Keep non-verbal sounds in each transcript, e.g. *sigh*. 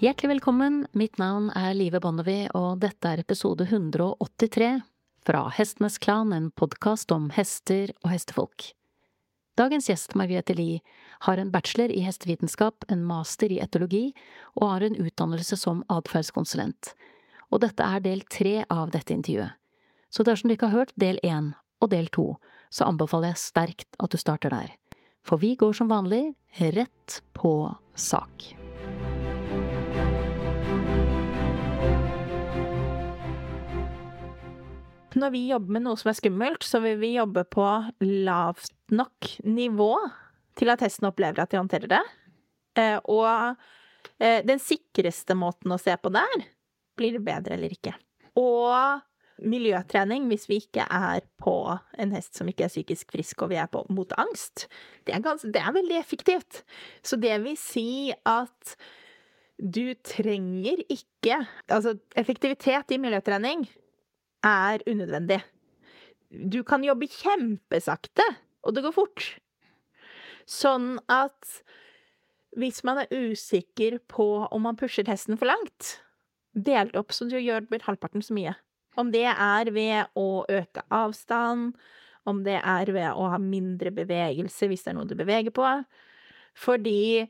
Hjertelig velkommen, mitt navn er Live Bonnevie, og dette er episode 183 fra Hestenes Klan, en podkast om hester og hestefolk. Dagens gjest, Margrethe Lie, har en bachelor i hestevitenskap, en master i etologi og har en utdannelse som atferdskonsulent. Og dette er del tre av dette intervjuet. Så dersom du ikke har hørt del én og del to, så anbefaler jeg sterkt at du starter der. For vi går som vanlig rett på sak. Når vi jobber med noe som er skummelt, så vil vi jobbe på lavt nok nivå til at hesten opplever at de håndterer det. Eh, og eh, den sikreste måten å se på det er blir det bedre eller ikke. Og miljøtrening, hvis vi ikke er på en hest som ikke er psykisk frisk, og vi er på mot angst, det er, ganske, det er veldig effektivt. Så det vil si at du trenger ikke Altså, effektivitet i miljøtrening er unødvendig. Du kan jobbe kjempesakte, og det går fort. Sånn at hvis man er usikker på om man pusher hesten for langt, del det opp så du gjør halvparten så mye. Om det er ved å øke avstand, om det er ved å ha mindre bevegelse hvis det er noe du beveger på. Fordi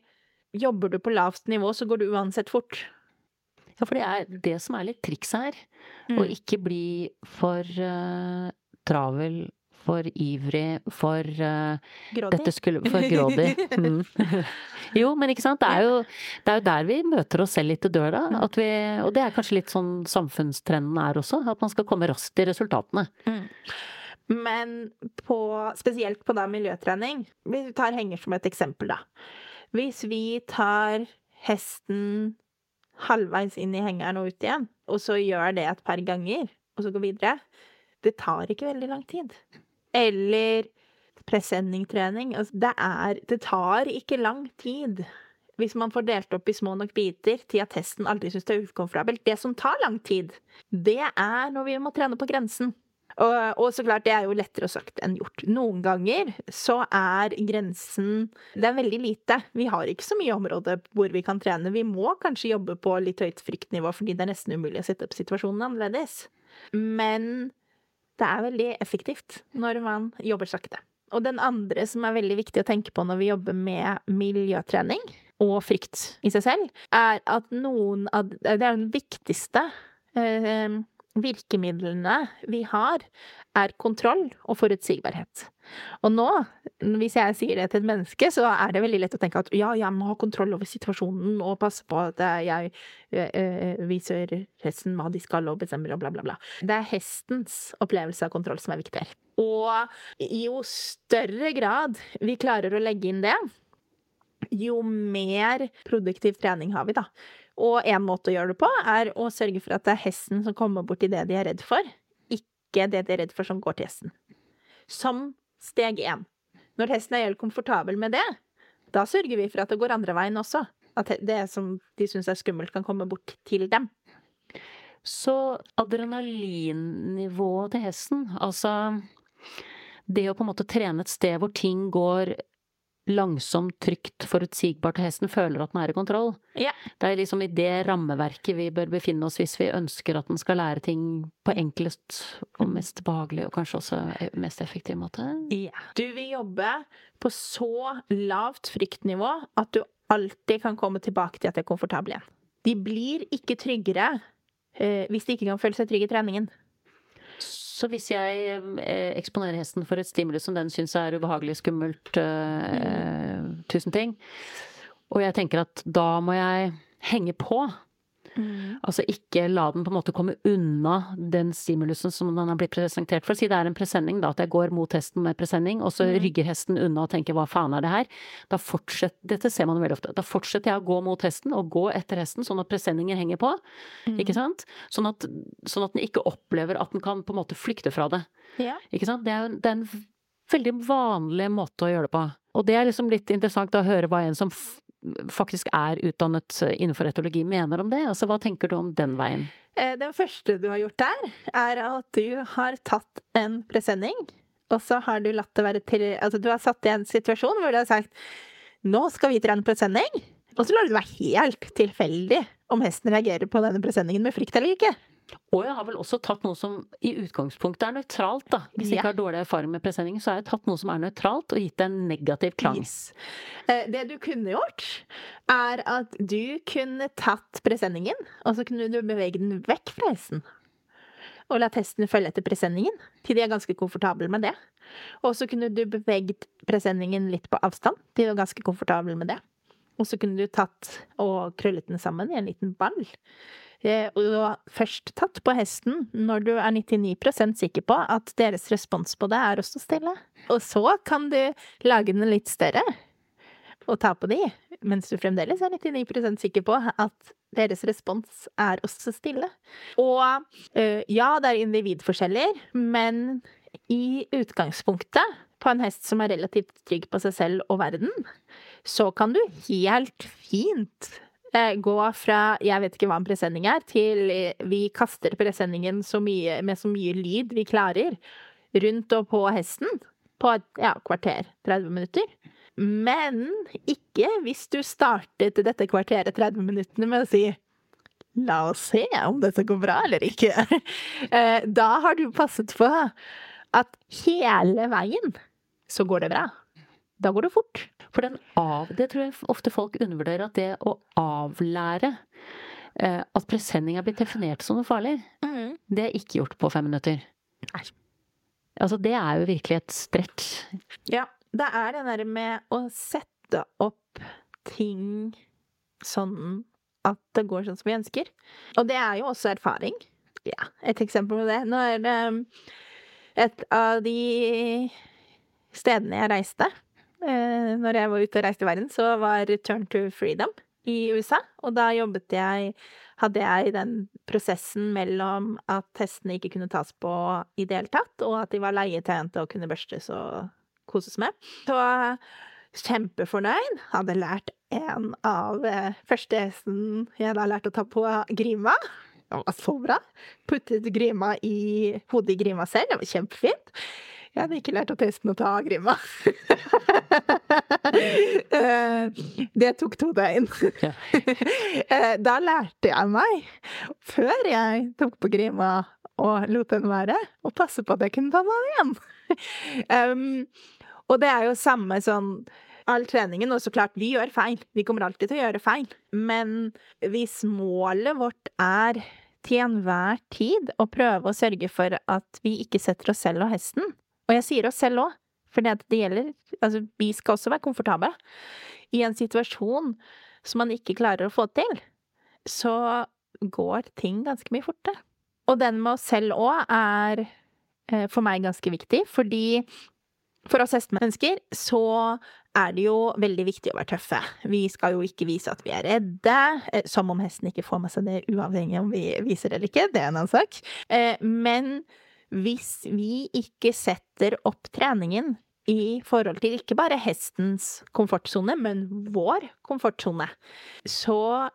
jobber du på lavt nivå, så går du uansett fort. Ja, for det er det som er litt trikset her. Mm. Å ikke bli for uh, travel, for ivrig, for uh, Dette skulle For grådig. *laughs* Mm. jo, men ikke sant. Det er jo, det er jo der vi møter oss selv litt i døra. Mm. Vi, og det er kanskje litt sånn samfunnstrenden er også. At man skal komme raskt til resultatene. Mm. Men på, spesielt på da miljøtrening Vi tar henger som et eksempel, da. Hvis vi tar hesten halvveis inn i hengeren og ut igjen, og så gjør det et par ganger, og så går videre, det tar ikke veldig lang tid. Eller presenningtrening. Altså, det er Det tar ikke lang tid hvis man får delt opp i små nok biter til at testen aldri syns det er ukomfortabelt. Det som tar lang tid, det er når vi må trene på grensen. Og, og, så klart, det er jo lettere sagt enn gjort. Noen ganger så er grensen Det er veldig lite. Vi har ikke så mye område hvor vi kan trene. Vi må kanskje jobbe på litt høyt fryktnivå fordi det er nesten umulig å sette opp situasjonen annerledes. Men det er veldig effektivt når man jobber sakte. Og den andre som er veldig viktig å tenke på når vi jobber med miljøtrening, og frykt i seg selv, er at noen av Det er den viktigste eh, virkemidlene vi har, er kontroll og forutsigbarhet. Og nå, hvis jeg sier det til et menneske, så er det veldig lett å tenke at ja, jeg må ha kontroll over situasjonen og passe på at jeg øh, viser hesten hva de skal og bestemmer og bla, bla, bla. Det er hestens opplevelse av kontroll som er viktig her. Og jo større grad vi klarer å legge inn det, jo mer produktiv trening har vi, da. Og en måte å gjøre det på, er å sørge for at det er hesten som kommer bort til det de er redd for, ikke det de er redd for som går til hesten. Som steg én. Når hesten er helt komfortabel med det, da sørger vi for at det går andre veien også. At det som de syns er skummelt, kan komme bort til dem. Så adrenalinnivået til hesten, altså det å på en måte trene et sted hvor ting går langsomt, trygt, forutsigbart, og hesten føler at den er i kontroll. Ja. Det er liksom i det rammeverket vi bør befinne oss hvis vi ønsker at den skal lære ting på enklest og mest behagelig, og kanskje også mest effektiv måte. Ja. Du vil jobbe på så lavt fryktnivå at du alltid kan komme tilbake til at det er komfortabel igjen. De blir ikke tryggere eh, hvis de ikke kan føle seg trygge i treningen. Så hvis jeg eh, eksponerer hesten for et stimulus som den syns er ubehagelig, skummelt, mm. tusen ting, og jeg tenker at da må jeg henge på Mm. Altså ikke la den på en måte komme unna den stimulusen som den har blitt presentert for. Si det er en presenning, da, at jeg går mot hesten med presenning, og så mm. rygger hesten unna og tenker hva faen er det her? Da fortsetter, dette ser man veldig ofte, da fortsetter jeg å gå mot hesten og gå etter hesten sånn at presenningen henger på. Mm. Ikke sant? Sånn at, sånn at den ikke opplever at den kan på en måte flykte fra det. Ja. Ikke sant? Det er, det er en veldig vanlig måte å gjøre det på. Og det er liksom litt interessant å høre hva en som faktisk er utdannet innenfor etologi, mener om det? Altså, hva tenker du om den veien? Den det første du har gjort der, er at du har tatt en presenning, og så har du latt det være til Altså, du har satt i en situasjon hvor du har sagt nå skal vi trene presenning, og så lar du det være helt tilfeldig om hesten reagerer på denne presenningen med frykt eller ikke. Og jeg har vel også tatt noe som i utgangspunktet er nøytralt, da. Hvis jeg ikke har dårlig erfaring med presenning, så har jeg tatt noe som er nøytralt, og gitt det en negativ klang. Yes. Eh, Det du kunne gjort, er at du kunne tatt presenningen, og så kunne du bevege den vekk fra hesten. Og latt hesten følge etter presenningen, til de er ganske komfortable med det. Og så kunne du beveget presenningen litt på avstand, til de er ganske komfortable med det. Og så kunne du tatt og krøllet den sammen i en liten ball. Eh, Og først tatt på hesten når du er 99% sikker på at deres respons på det er å stå stille. Og så kan du lage den litt større og ta på de, mens du fremdeles er 99% sikker på at deres respons er å stå stille. Og eh, ja, det er individforskjeller, men i utgangspunktet, på en hest som er relativt trygg på seg selv og verden, så kan du helt fint gå fra 'jeg vet ikke hva en presenning er', til eh, 'vi kaster presenningen så mye, med så mye lyd vi klarer', rundt og på hesten på et ja, kvarter, 30 minutter. Men ikke hvis du startet dette kvarteret 30 minuttene med å si La oss se om dette går bra eller ikke. *laughs* Eh, Da har du passet på at hele veien så går det bra. Da går det fort. For den av, det tror jeg ofte folk undervurderer, at det å avlære eh, at presenning er blitt definert som noe farlig, det er ikke gjort på fem minutter. Nei. Altså, det er jo virkelig et stretch. Ja, det er det der med å sette opp ting sånn at det går sånn som vi ønsker. Og det er jo også erfaring. Ja, et eksempel på det. Nå det um, et av de stedene jeg reiste eh, når jeg var ute og reiste i verden, så var Return to Freedom i USA. Og da jobbet jeg Hadde jeg den prosessen mellom at hestene ikke kunne tas på i det hele tatt, og at de var leietrente og kunne børstes og koses med. Så kjempefornøyd. Hadde lært en av eh, første hesten jeg da lærte å ta på Grima. Det var så bra. Puttet Grima i hodet i Grima selv. Det var kjempefint. Jeg hadde ikke lært opp hesten å ta Grima. *laughs* Eh, det tok to døgn. Eh, Da lærte jeg meg, før jeg tok på Grima og lot den være, å passe på at jeg kunne ta den av igjen. *laughs* Um, og det er jo samme sånn all treningen, og så klart, vi gjør feil. Vi kommer alltid til å gjøre feil. Men hvis målet vårt er til enhver tid å prøve å sørge for at vi ikke setter oss selv og hesten, og jeg sier oss selv òg, for det det gjelder Altså, vi skal også være komfortable. I en situasjon som man ikke klarer å få til, så går ting ganske mye fortere. Og den med oss selv òg er eh, for meg ganske viktig, fordi for oss hestemennesker så er det jo veldig viktig å være tøffe. Vi skal jo ikke vise at vi er redde, eh, som om hesten ikke får med seg det uavhengig om vi viser det eller ikke, det er en annen sak. Eh, Men hvis vi ikke setter opp treningen i forhold til ikke bare hestens komfortsone, men vår komfortsone, så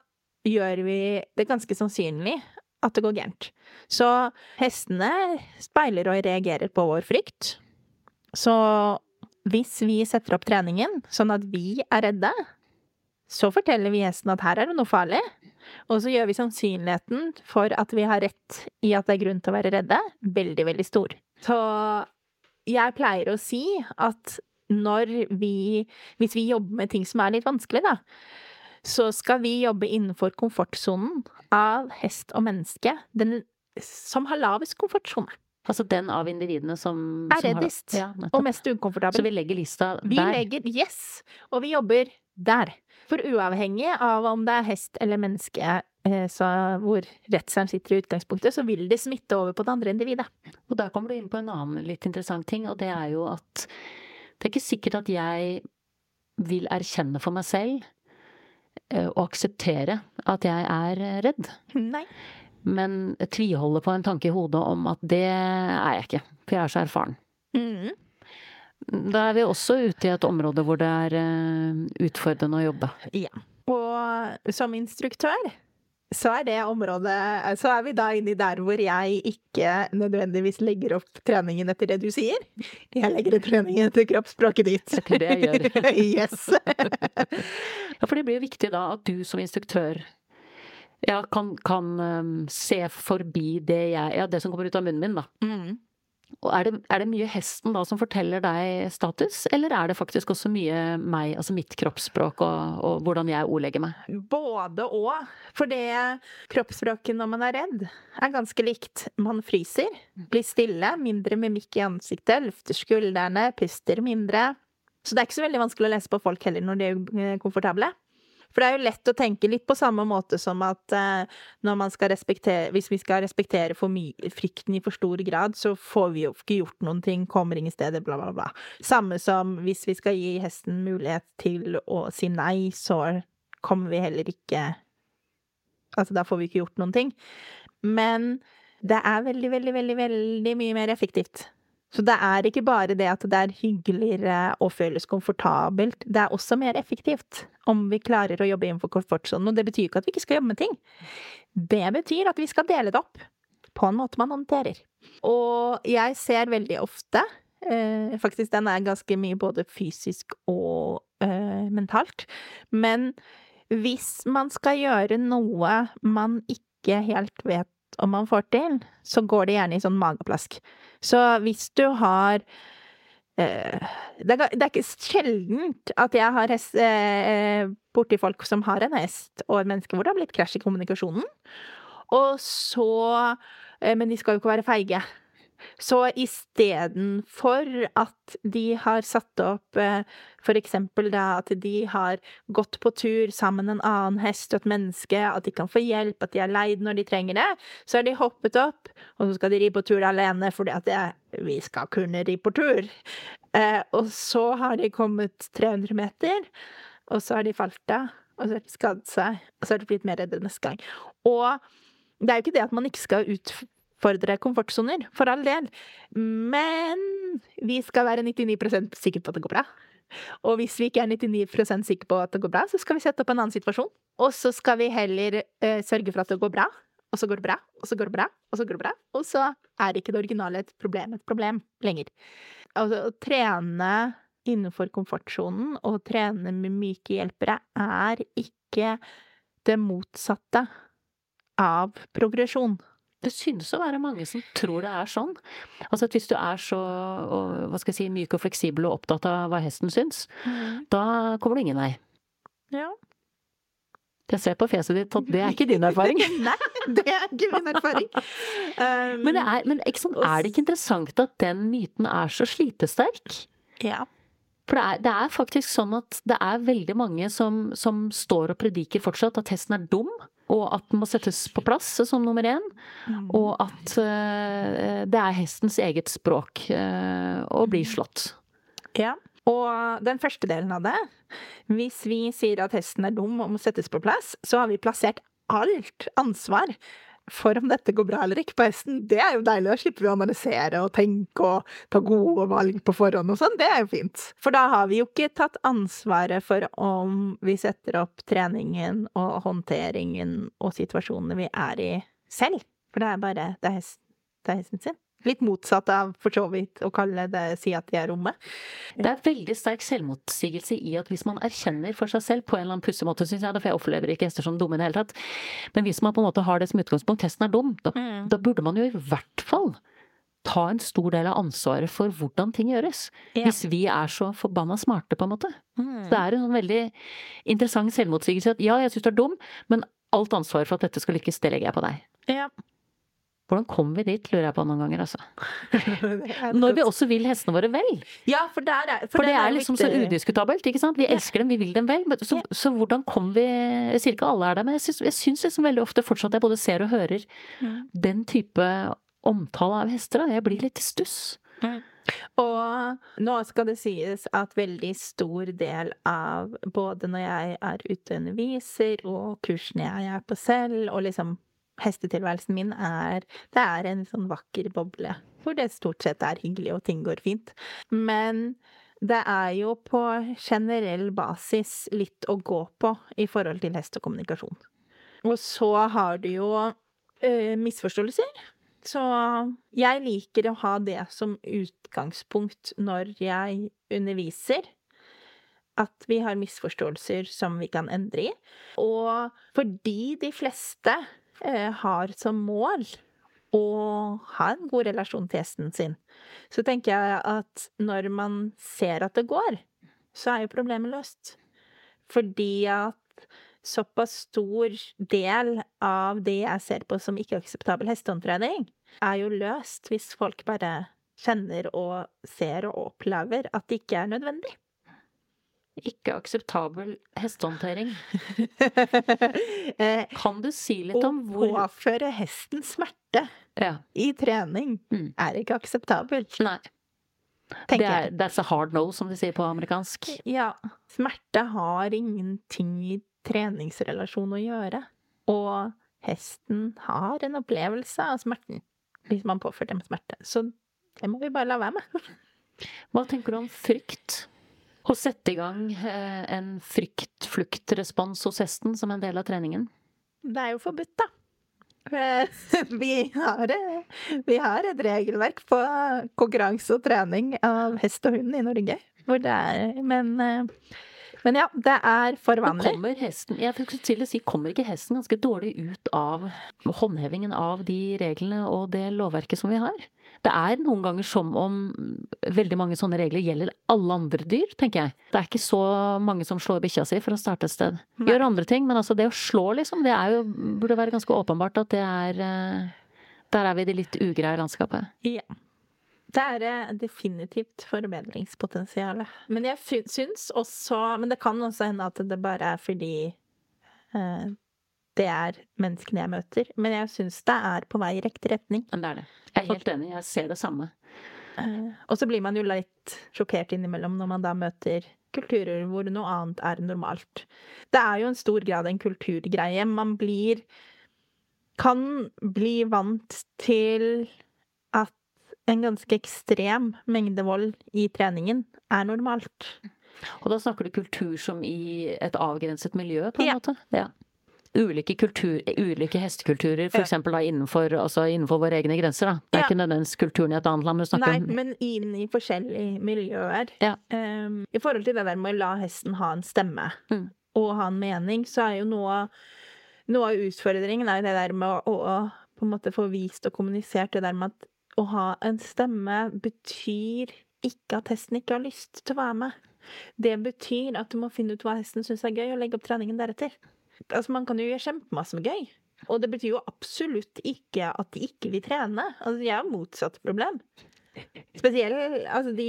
gjør vi det ganske sannsynlig at det går gærent. Så hestene speiler og reagerer på vår frykt. Så hvis vi setter opp treningen sånn at vi er redde, så forteller vi hesten at her er det noe farlig. Og så gjør vi sannsynligheten for at vi har rett i at det er grunn til å være redde, veldig, veldig stor. Så jeg pleier å si at når vi Hvis vi jobber med ting som er litt vanskelig, da, så skal vi jobbe innenfor komfortsonen av hest og menneske, den som har lavest komfortsone. Altså den av individene som Er som har- reddest. Ja, Og mest ukomfortabel. Så vi legger lista der. Vi legger Yes! Og vi jobber der. For uavhengig av om det er hest eller menneske eh, så hvor redselen sitter i utgangspunktet, så vil det smitte over på det andre individet. Og der kommer du inn på en annen litt interessant ting, og det er jo at det er ikke sikkert at jeg vil erkjenne for meg selv eh, og akseptere at jeg er redd. Nei. Men tviholde på en tanke i hodet om at det er jeg ikke, for jeg er så erfaren. Mm. Da er vi også ute i et område hvor det er eh, utfordrende å jobbe. Ja. Og som instruktør så er det området Så er vi da inni der hvor jeg ikke nødvendigvis legger opp treningen etter det du sier. Jeg legger opp treningen etter kroppsspråket ditt. Etter det jeg gjør. *laughs* yes. *laughs* Ja, for det blir jo viktig da at du som instruktør ja, kan, kan um, se forbi det jeg Ja, det som kommer ut av munnen min, da. Mm. Og er det, er det mye hesten da som forteller deg status, eller er det faktisk også mye meg, altså mitt kroppsspråk og, og hvordan jeg ordlegger meg? Både og. For det kroppsspråket når man er redd, er ganske likt. Man fryser, blir stille, mindre mimikk i ansiktet, løfter skuldrene, puster mindre. Så det er ikke så veldig vanskelig å lese på folk heller når de er komfortable. For det er jo lett å tenke litt på samme måte som at eh, når man skal respektere Hvis vi skal respektere frykten i for stor grad, så får vi jo ikke gjort noen ting, kommer ingen steder, bla, bla, bla. Samme som hvis vi skal gi hesten mulighet til å si nei, så kommer vi heller ikke Altså, da får vi ikke gjort noen ting. Men det er veldig, veldig, veldig, veldig mye mer effektivt. Så det er ikke bare det at det er hyggeligere og føles komfortabelt, det er også mer effektivt om vi klarer å jobbe innenfor komfortsonen. Og det betyr ikke at vi ikke skal jobbe med ting. Det betyr at vi skal dele det opp på en måte man håndterer. Og jeg ser veldig ofte eh, Faktisk, den er ganske mye både fysisk og eh, mentalt. Men hvis man skal gjøre noe man ikke helt vet om man får til, så går det gjerne i sånn mageplask. Så hvis du har eh, det, er, det, er, ikke sjeldent at jeg har hest eh, borti folk som har en hest og et menneske hvor det har blitt krasj i kommunikasjonen. Og så eh, Men de skal jo ikke være feige. Så istedenfor at de har satt opp eh, for eksempel da at de har gått på tur sammen en annen hest og et menneske, at de kan få hjelp, at de er leid når de trenger det, så har de hoppet opp, og så skal de ri på tur alene fordi at det, vi skal kunne ri på tur. Eh, og så har de kommet 300 meter, og så har de falt av, og så har de skadet seg, og så har de blitt mer redde neste gang. Og det er jo ikke det at man ikke skal ut utfordre komfortsoner, for all del. Men vi skal være 99% sikre på at det går bra. Og hvis vi ikke er 99% sikre på at det går bra, så skal vi sette opp en annen situasjon. Og så skal vi heller uh, sørge for at det går bra, og så går det bra, og så går det bra, og så går det bra. Og så er ikke det originale et problem et problem lenger. Altså, å trene innenfor komfortsonen og trene med myke hjelpere er ikke det motsatte av progresjon. Det synes å være mange som tror det er sånn. Altså at hvis du er så hva skal jeg si, myk og fleksibel og opptatt av hva hesten syns, mm. da kommer du ingen vei. Ja. Jeg ser på fjeset ditt at det er ikke din *laughs* erfaring. Nei, det er ikke min erfaring. Um, *laughs* men, det er, men sånn, er, det ikke interessant at den myten er så slitesterk? Ja. For det er, det er, faktisk sånn at det er veldig mange som, som står og prediker fortsatt at hesten er dum og at den må settes på plass som nummer én. Mm. Og at uh, det er hestens eget språk uh, å bli mm. slått. Ja. Og den første delen av det Hvis vi sier at hesten er dum og må settes på plass, så har vi plassert alt ansvar for om dette går bra eller ikke på hesten, det er jo deilig. Da slipper vi å analysere og tenke og ta gode valg på forhånd og sånn. Det er jo fint. For da har vi jo ikke tatt ansvaret for om vi setter opp treningen og håndteringen og situasjonene vi er i selv. For det er bare det er, hesten, det er hesten sin. Litt motsatt av for så vidt å kalle det si at de er rommet. Det er veldig sterk selvmotsigelse i at hvis man erkjenner for seg selv på en eller annen pussig måte, syns jeg, for jeg opplever ikke hester som dumme i det hele tatt, men hvis man på en måte har det som utgangspunkt, hesten er dum, da, mm. da burde man jo i hvert fall ta en stor del av ansvaret for hvordan ting gjøres. Ja. Hvis vi er så forbanna smarte, på en måte. Mm. Så det er en sånn veldig interessant selvmotsigelse at ja, jeg syns du er dum, men alt ansvaret for at dette skal lykkes, det legger jeg på deg. Ja. Hvordan kom vi dit, lurer jeg på noen ganger, altså. *laughs* Når vi også vil hestene våre vel. Ja, for, er, for, for det er, er liksom så udiskutabelt, ikke sant. Vi elsker dem, vi vil dem vel. Så, ja. så hvordan kom vi Jeg sier ikke alle er der, men jeg syns, jeg syns liksom veldig ofte fortsatt jeg både ser og hører mm. den type omtale av hester. Da. Jeg blir litt i stuss. Mm. Og nå skal det sies at veldig stor del av både når jeg er ute og underviser, og kursene jeg er på selv, og liksom hestetilværelsen min er Det er en sånn vakker boble hvor det stort sett er hyggelig og ting går fint. Men det er jo på generell basis litt å gå på i forhold til hest og kommunikasjon. Og så har du jo ø, misforståelser. Så jeg liker å ha det som utgangspunkt når jeg underviser. at vi har misforståelser som vi kan endre i. Og fordi de fleste eh, har som mål å ha en god relasjon til hesten sin, så tenker jeg at når man ser at det går, så er jo problemet løst. Fordi at såpass stor del av det jeg ser på som ikke-akseptabel hestehåndtrening, er jo løst hvis folk bare kjenner og ser og opplever at det ikke er nødvendig. Ikke akseptabel hestehåndtering. *laughs* Eh, Kan du si litt om hvor Å påføre hesten smerte Ja. i trening Mm. er ikke akseptabelt, Nei. Det er, that's a hard no, som de sier på amerikansk. Ja. Smerte har ingenting i treningsrelasjon å gjøre. Og hesten har en opplevelse av smerten hvis man påfører dem smerte. Så det må vi bare la være med. Hva tenker du om frykt? Å sette i gang eh, en frykt-flukt-respons hos hesten som en del av treningen? Det er jo forbudt, da. Eh, *laughs* Vi har, eh, vi har et regelverk på konkurranse og trening av hest og hund i Norge. Hvor det er Men, men ja, det er for vanlig. kommer hesten Jeg fikk til å si, kommer ikke hesten ganske dårlig ut av håndhevingen av de reglene og det lovverket som vi har? Det er noen ganger som om veldig mange sånne regler gjelder alle andre dyr, tenker jeg. Det er ikke så mange som slår bikkja si for å starte et sted. Nei. Gjør andre ting, men altså det å slå, liksom, det er jo, burde være ganske åpenbart at det er eh, Der er vi i det litt ugreie landskapet. Ja. Det er eh, definitivt forbedringspotensial. Men jeg syns også Men det kan også hende at det bare er fordi eh, det er menneskene jeg møter. Men jeg syns det er på vei i riktig retning. Men det er det. Jeg er helt enig, jeg ser det samme. Eh, og så blir man jo litt sjokkert innimellom når man da møter kulturer hvor noe annet er normalt. Det er jo en stor grad en kulturgreie. Man blir Kan bli vant til at en ganske ekstrem mengde vold i treningen er normalt. Og da snakker du kultur som i et avgrenset miljø, på en Ja. måte? Ja. Ulike, kultur, ulike hestekulturer, for Ja. da innenfor, altså innenfor våre egne grenser, da. Det er Ja. ikke nødvendigvis kulturen i et annet land, vi snakker Nei, om men inn i forskjellige miljøer. Ja. Um, I forhold til det der med å la hesten ha en stemme Mm. og ha en mening, så er jo noe, noe av utfordringen er jo det der med å, å på en måte få vist og kommunisert det der med at å ha en stemme betyr ikke at hesten ikke har lyst til å være med. Det betyr at du må finne ut hva hesten syns er gøy, og legge opp treningen deretter. Altså, man kan jo gjøre kjempemasse med gøy. Og det betyr jo absolutt ikke at de ikke vil trene. Altså, jeg har motsatt problem. Spesielt altså de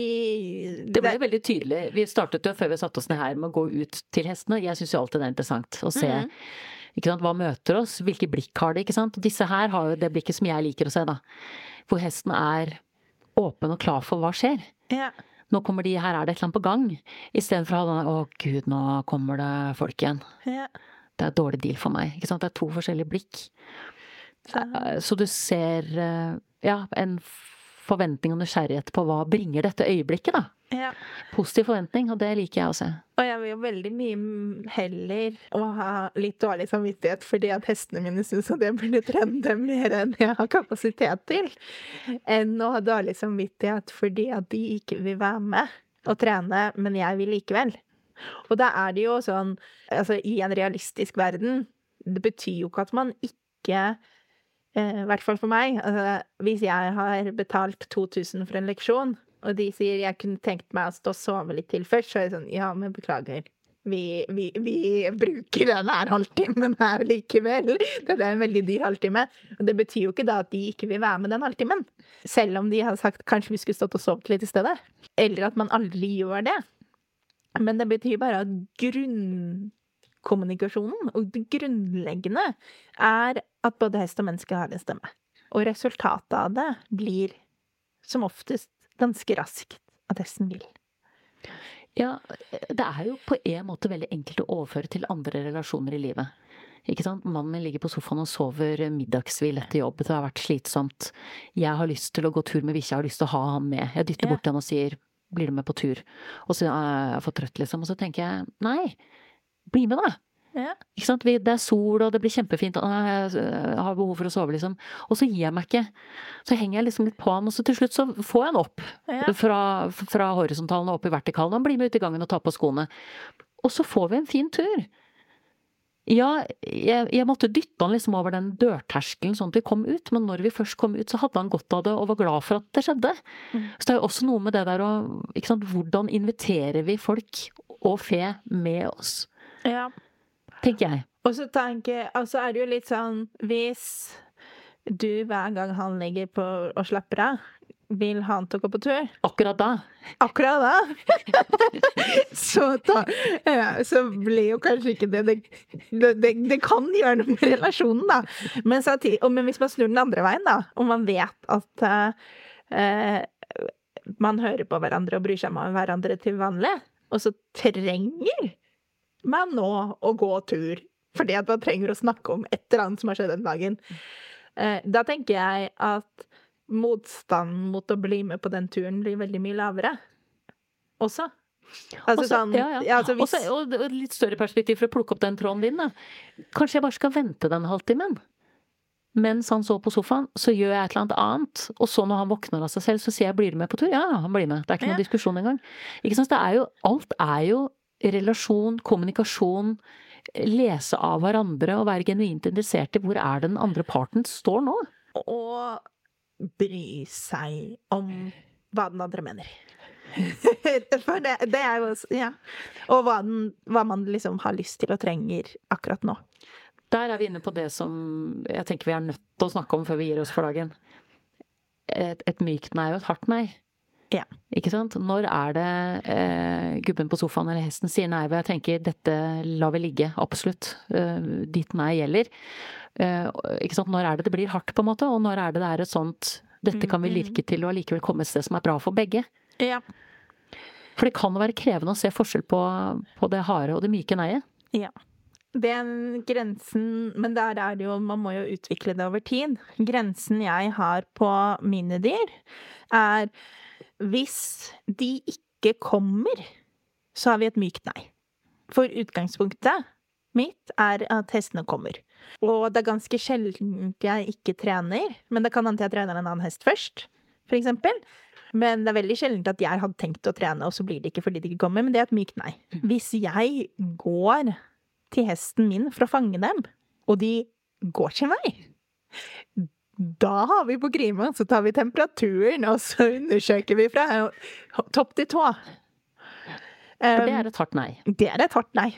Det ble veldig tydelig. Vi startet jo før vi satte oss ned her med å gå ut til hestene. Jeg syns jo alltid det er interessant å se ikke sant, hva møter oss, hvilke blikk har de, ikke sant. Og disse her har jo det blikket som jeg liker å se, da. Hvor hesten er åpen og klar for hva skjer. ja. Nå kommer de, her er det et eller annet på gang. Istedenfor å ha den å gud, nå kommer det folk igjen. ja. Det er et dårlig deal for meg. Ikke sant? Det er to forskjellige blikk. Så, Eh, Så du ser eh, ja, en forventning og nysgjerrighet på hva bringer dette øyeblikket, da. ja. Positiv forventning, og det liker jeg å se. Og jeg vil jo veldig mye heller å ha litt dårlig samvittighet fordi at hestene mine syns at jeg burde trene dem mer enn jeg har kapasitet til, enn å ha dårlig samvittighet fordi at de ikke vil være med og trene, men jeg vil likevel. Og da er det jo sånn, altså i en realistisk verden, det betyr jo ikke at man ikke eh, I hvert fall for meg. Altså, hvis jeg har betalt 2000 for en leksjon, og de sier jeg kunne tenkt meg å stå og sove litt til først, så er det sånn ja, men beklager. Vi, vi, vi bruker den her halvtimen her likevel. Det er en veldig dyr halvtime. Og det betyr jo ikke da at de ikke vil være med den halvtimen. Selv om de har sagt kanskje vi skulle stått og sovet litt i stedet. Eller at man aldri gjør det. Men det betyr bare at grunnkommunikasjonen og det grunnleggende er at både hest og menneske har en stemme. Og resultatet av det blir som oftest ganske raskt at hesten vil. Ja, det er jo på en måte veldig enkelt å overføre til andre relasjoner i livet. Ikke sant? Mannen min ligger på sofaen og sover middagshvil etter jobb. Det har vært slitsomt. Jeg har lyst til å gå tur med bikkja, har lyst til å ha han med. Jeg dytter Ja. bort til han og sier 'blir du med på tur'? Og så er jeg for trøtt, liksom. Og så tenker jeg nei, bli med, da. Ja. Ikke sant? Det er sol, og det blir kjempefint, og jeg jeg har behov for å sove, liksom. Og så gir jeg meg ikke. Så henger jeg liksom litt på han, og så til slutt så får jeg han opp. Ja. Fra, fra horisontalen og opp i vertikalen. Han blir med ut i gangen og tar på skoene. Og så får vi en fin tur. Ja, jeg, jeg måtte dytte han liksom over den dørterskelen sånn at vi kom ut, men når vi først kom ut, så hadde han godt av det og var glad for at det skjedde. Mm. Så det er jo også noe med det der å Hvordan inviterer vi folk og fe med oss, ja. tenker jeg. Og så tenker og er det jo litt sånn Hvis du hver gang han ligger på og slapper av, vil ha han til å gå på tur Akkurat da. akkurat da, *laughs* så, da ja, så blir jo kanskje ikke det det, det, det kan gjøre noe med relasjonen, da. Men, samtidig- men hvis man snur den andre veien, da, og man vet at eh, eh, man hører på hverandre og bryr seg om hverandre til vanlig, og så trenger man nå å gå tur fordi at man trenger å snakke om et eller annet som har skjedd den dagen, uh, da tenker jeg at motstanden mot å bli med på den turen blir veldig mye lavere. Også. Altså Også- sånn ja, ja. ja, altså hvis, Også, og litt større perspektiv for å plukke opp den tråden din, da. Kanskje jeg bare skal vente den halvtimen? Mens han så på sofaen, så gjør jeg et eller annet annet. Og så når han våkner av seg selv, så sier jeg 'blir du med på tur'? Ja, han blir med. Det er ikke noen diskusjon engang. Ikke sant? Det er jo, alt er jo relasjon, kommunikasjon, lese av hverandre og være genuint interessert i hvor er den andre parten står nå. å bry seg om hva den andre mener. *laughs* For det, det er jo Ja. Og hva, den, hva man liksom har lyst til og trenger akkurat nå. Der er vi inne på det som jeg tenker vi er nødt til å snakke om før vi gir oss for dagen. Et, et mykt nei og et hardt nei. Ja. Ikke sant? Når er det eh, gubben på sofaen eller hesten sier nei, og jeg tenker dette lar vi ligge, absolutt. Eh, ditt nei gjelder. Eh, ikke sant? Når er det det blir hardt, på en måte, og når er det det er et sånt dette kan vi lirke til og allikevel komme et sted som er bra for begge. Ja. For det kan være krevende å se forskjell på, på det harde og det myke neiet. ja. Den grensen Men der er det jo Man må jo utvikle det over tid. Grensen jeg har på mine dyr, er hvis de ikke kommer, så har vi et mykt nei. For utgangspunktet mitt er at hestene kommer. Og det er ganske sjelden jeg ikke trener, men det kan hende jeg trener en annen hest først, for eksempel. Men det er veldig sjelden at jeg hadde tenkt å trene, og så blir det ikke fordi de ikke kommer. Men det er et mykt nei. Hvis jeg går til hesten min for å fange dem, og de går sin vei, da har vi på Grima, så tar vi temperaturen, og så undersøker vi fra topp til tå. For det Um, er et hardt nei. det er et hardt nei.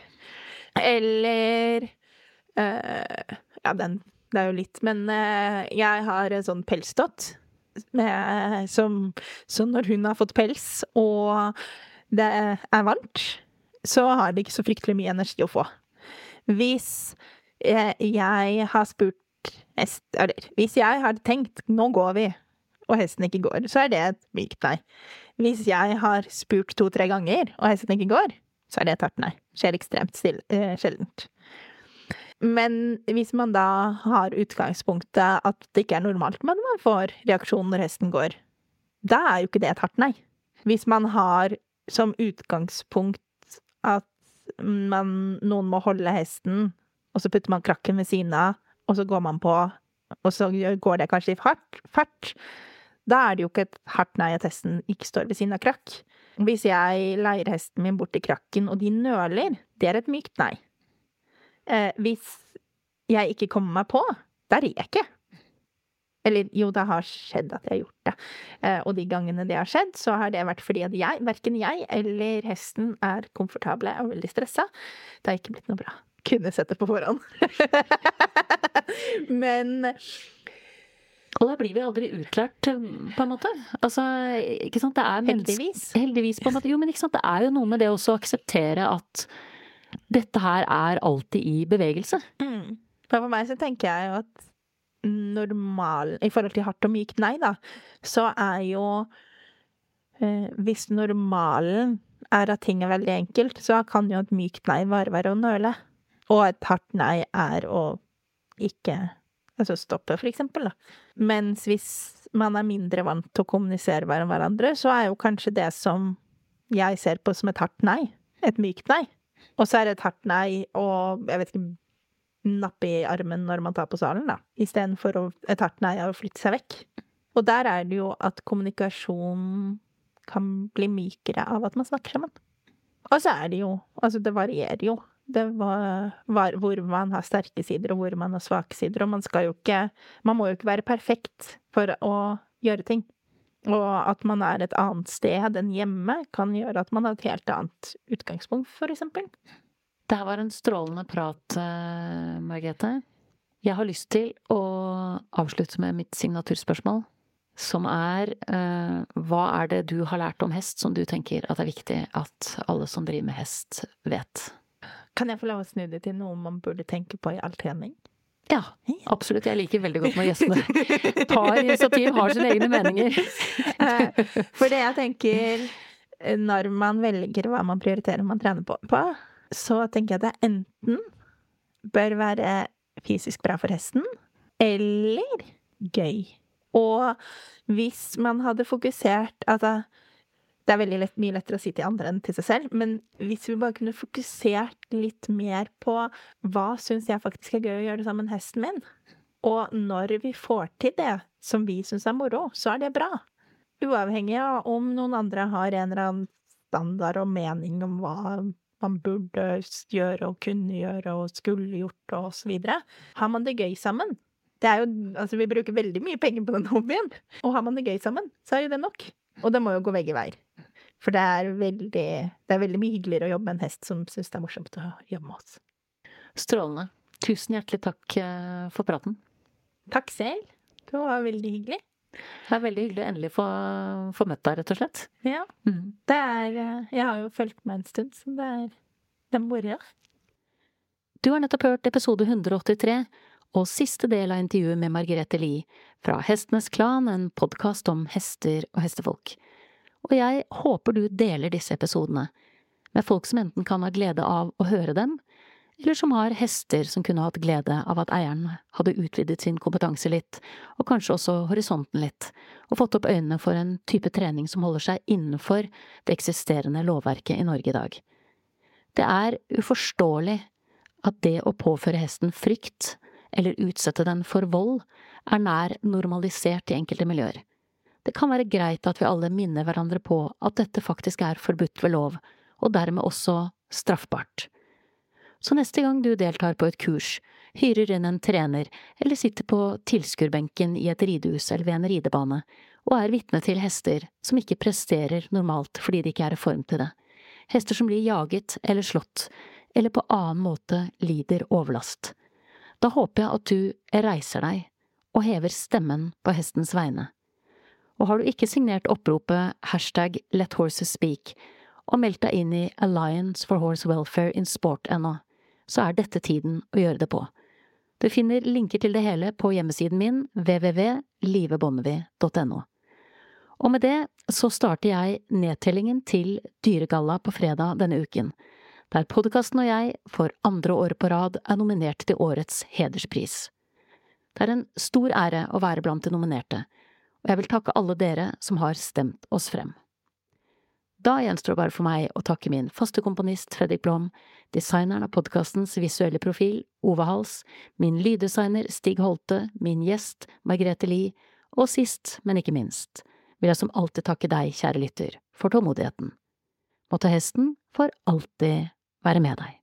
Eller uh, Ja, den Det er jo litt Men uh, jeg har en sånn pelsdott som Så når hun har fått pels, og det er varmt, så har det ikke så fryktelig mye energi å få. Hvis eh, jeg har spurt hest Eller hvis jeg har tenkt 'nå går vi', og hesten ikke går, så er det et mykt nei. Hvis jeg har spurt to-tre ganger, og hesten ikke går, så er det et hardt nei. Skjer ekstremt still, eh, sjeldent. Men hvis man da har utgangspunktet at det ikke er normalt, men man får reaksjon når hesten går, da er jo ikke det et hardt nei. Hvis man har som utgangspunkt at man, noen må holde hesten, og så putter man krakken ved siden av, og så går man på, og så går det kanskje i fart, fart da er det jo ikke et hardt nei at hesten ikke står ved siden av krakk. Hvis jeg leier hesten min bort til krakken, og de nøler, det er et mykt nei. Eh, hvis jeg ikke kommer meg på, da rir jeg ikke. Eller jo, det har skjedd at jeg har gjort det. Eh, og de gangene det har skjedd, så har det vært fordi at jeg, verken jeg eller hesten er komfortable og veldig stressa. Det har ikke blitt noe bra. Kunne sett det på forhånd. *laughs* Men Og da blir vi aldri utlært, på en måte. Altså, ikke sant. Det er heldigvis. Heldigvis, på en måte. Jo, men ikke sant. Det er jo noe med det også å akseptere at dette her er alltid i bevegelse. Mm. For meg så tenker jeg jo at normal I forhold til hardt og mykt nei, da, så er jo eh, Hvis normalen er at ting er veldig enkelt, så kan jo et mykt nei bare være å nøle. Og et hardt nei er å ikke Altså stoppe, for eksempel, da. Mens hvis man er mindre vant til å kommunisere med hverandre, så er jo kanskje det som jeg ser på som et hardt nei, et mykt nei. Og så er det et hardt nei og jeg vet ikke nappe i armen når man tar på salen, da. Istedenfor et hardt nei av å flytte seg vekk. Og der er det jo at kommunikasjon kan bli mykere av at man snakker sammen. Og så er det jo Altså, det varierer jo. Det var, var hvor man har sterke sider, og hvor man har svake sider. Og man skal jo ikke Man må jo ikke være perfekt for å gjøre ting. Og at man er et annet sted enn hjemme, kan gjøre at man har et helt annet utgangspunkt, for eksempel. Det her var en strålende prat, uh, Margrethe. Jeg har lyst til å avslutte med mitt signaturspørsmål, som er uh, hva er det du har lært om hest som du tenker at det er viktig at alle som driver med hest, vet? Kan jeg få lov å snu det til noe man burde tenke på i all trening? Ja, absolutt. Jeg liker veldig godt når gjestene *laughs* tar initiativ, har sine egne meninger. Eh, for det jeg tenker når man velger hva man prioriterer man trener på, så tenker jeg at det enten bør være fysisk bra for hesten, eller gøy. Og hvis man hadde fokusert Altså, det er veldig lett, mye lettere å si til andre enn til seg selv, men hvis vi bare kunne fokusert litt mer på hva syns jeg faktisk er gøy å gjøre sammen med hesten min, og når vi får til det som vi syns er moro, så er det bra. Uavhengig av om noen andre har en eller annen standard og mening om hva man burde gjøre og kunne gjøre og skulle gjort og så videre. Har man det gøy sammen? Det er jo, altså Vi bruker veldig mye penger på den hobbyen, og har man det gøy sammen, så er jo det nok. Og det må jo gå begge veier. For det er veldig, det er veldig mye hyggeligere å jobbe med en hest som syns det er morsomt å jobbe med oss. Strålende. Tusen hjertelig takk eh, for praten. Takk selv. Det var veldig hyggelig. Det er veldig hyggelig å endelig få, få møtt deg, rett og slett. Ja. Mm. Det er eh, Jeg har jo fulgt med en stund, så det er, det moro. Du har nettopp hørt episode 183 og siste del av intervjuet med Margrethe Lie fra Hestenes Klan, en podkast om hester og hestefolk. Og jeg håper du deler disse episodene med folk som enten kan ha glede av å høre dem, eller som har hester som kunne hatt glede av at eieren hadde utvidet sin kompetanse litt, og kanskje også horisonten litt, og fått opp øynene for en type trening som holder seg innenfor det eksisterende lovverket i Norge i dag. Det er uforståelig at det å påføre hesten frykt, eller utsette den for vold, er nær normalisert i enkelte miljøer. Det kan være greit at vi alle minner hverandre på at dette faktisk er forbudt ved lov, og dermed også straffbart. Så neste gang du deltar på et kurs, hyrer inn en trener eller sitter på tilskuerbenken i et ridehus eller ved en ridebane og er vitne til hester som ikke presterer normalt fordi de ikke er i form til det, hester som blir jaget eller slått, eller på annen måte lider overlast, da håper jeg at du reiser deg og hever stemmen på hestens vegne. Og har du ikke signert oppropet hashtag Let Horses Speak og meldt deg inn i Alliance for Horse Welfare in Sport ennå, så er dette tiden å gjøre det på. Du finner linker til det hele på hjemmesiden min www.livebonnevie.no. Og med det så starter jeg nedtellingen til Dyregalla på fredag denne uken der podkasten og jeg for andre året på rad er nominert til årets hederspris. Det er en stor ære å være blant de nominerte, og jeg vil takke alle dere som har stemt oss frem. Da gjenstår det bare for meg å takke min faste komponist Fredrik Blom, designeren av podkastens visuelle profil, Ove Hals, min lyddesigner Stig Holte, min gjest Margrethe Lie, og sist, men ikke minst, vil jeg som alltid takke deg, kjære lytter, for tålmodigheten. Måtte hesten for alltid være med deg.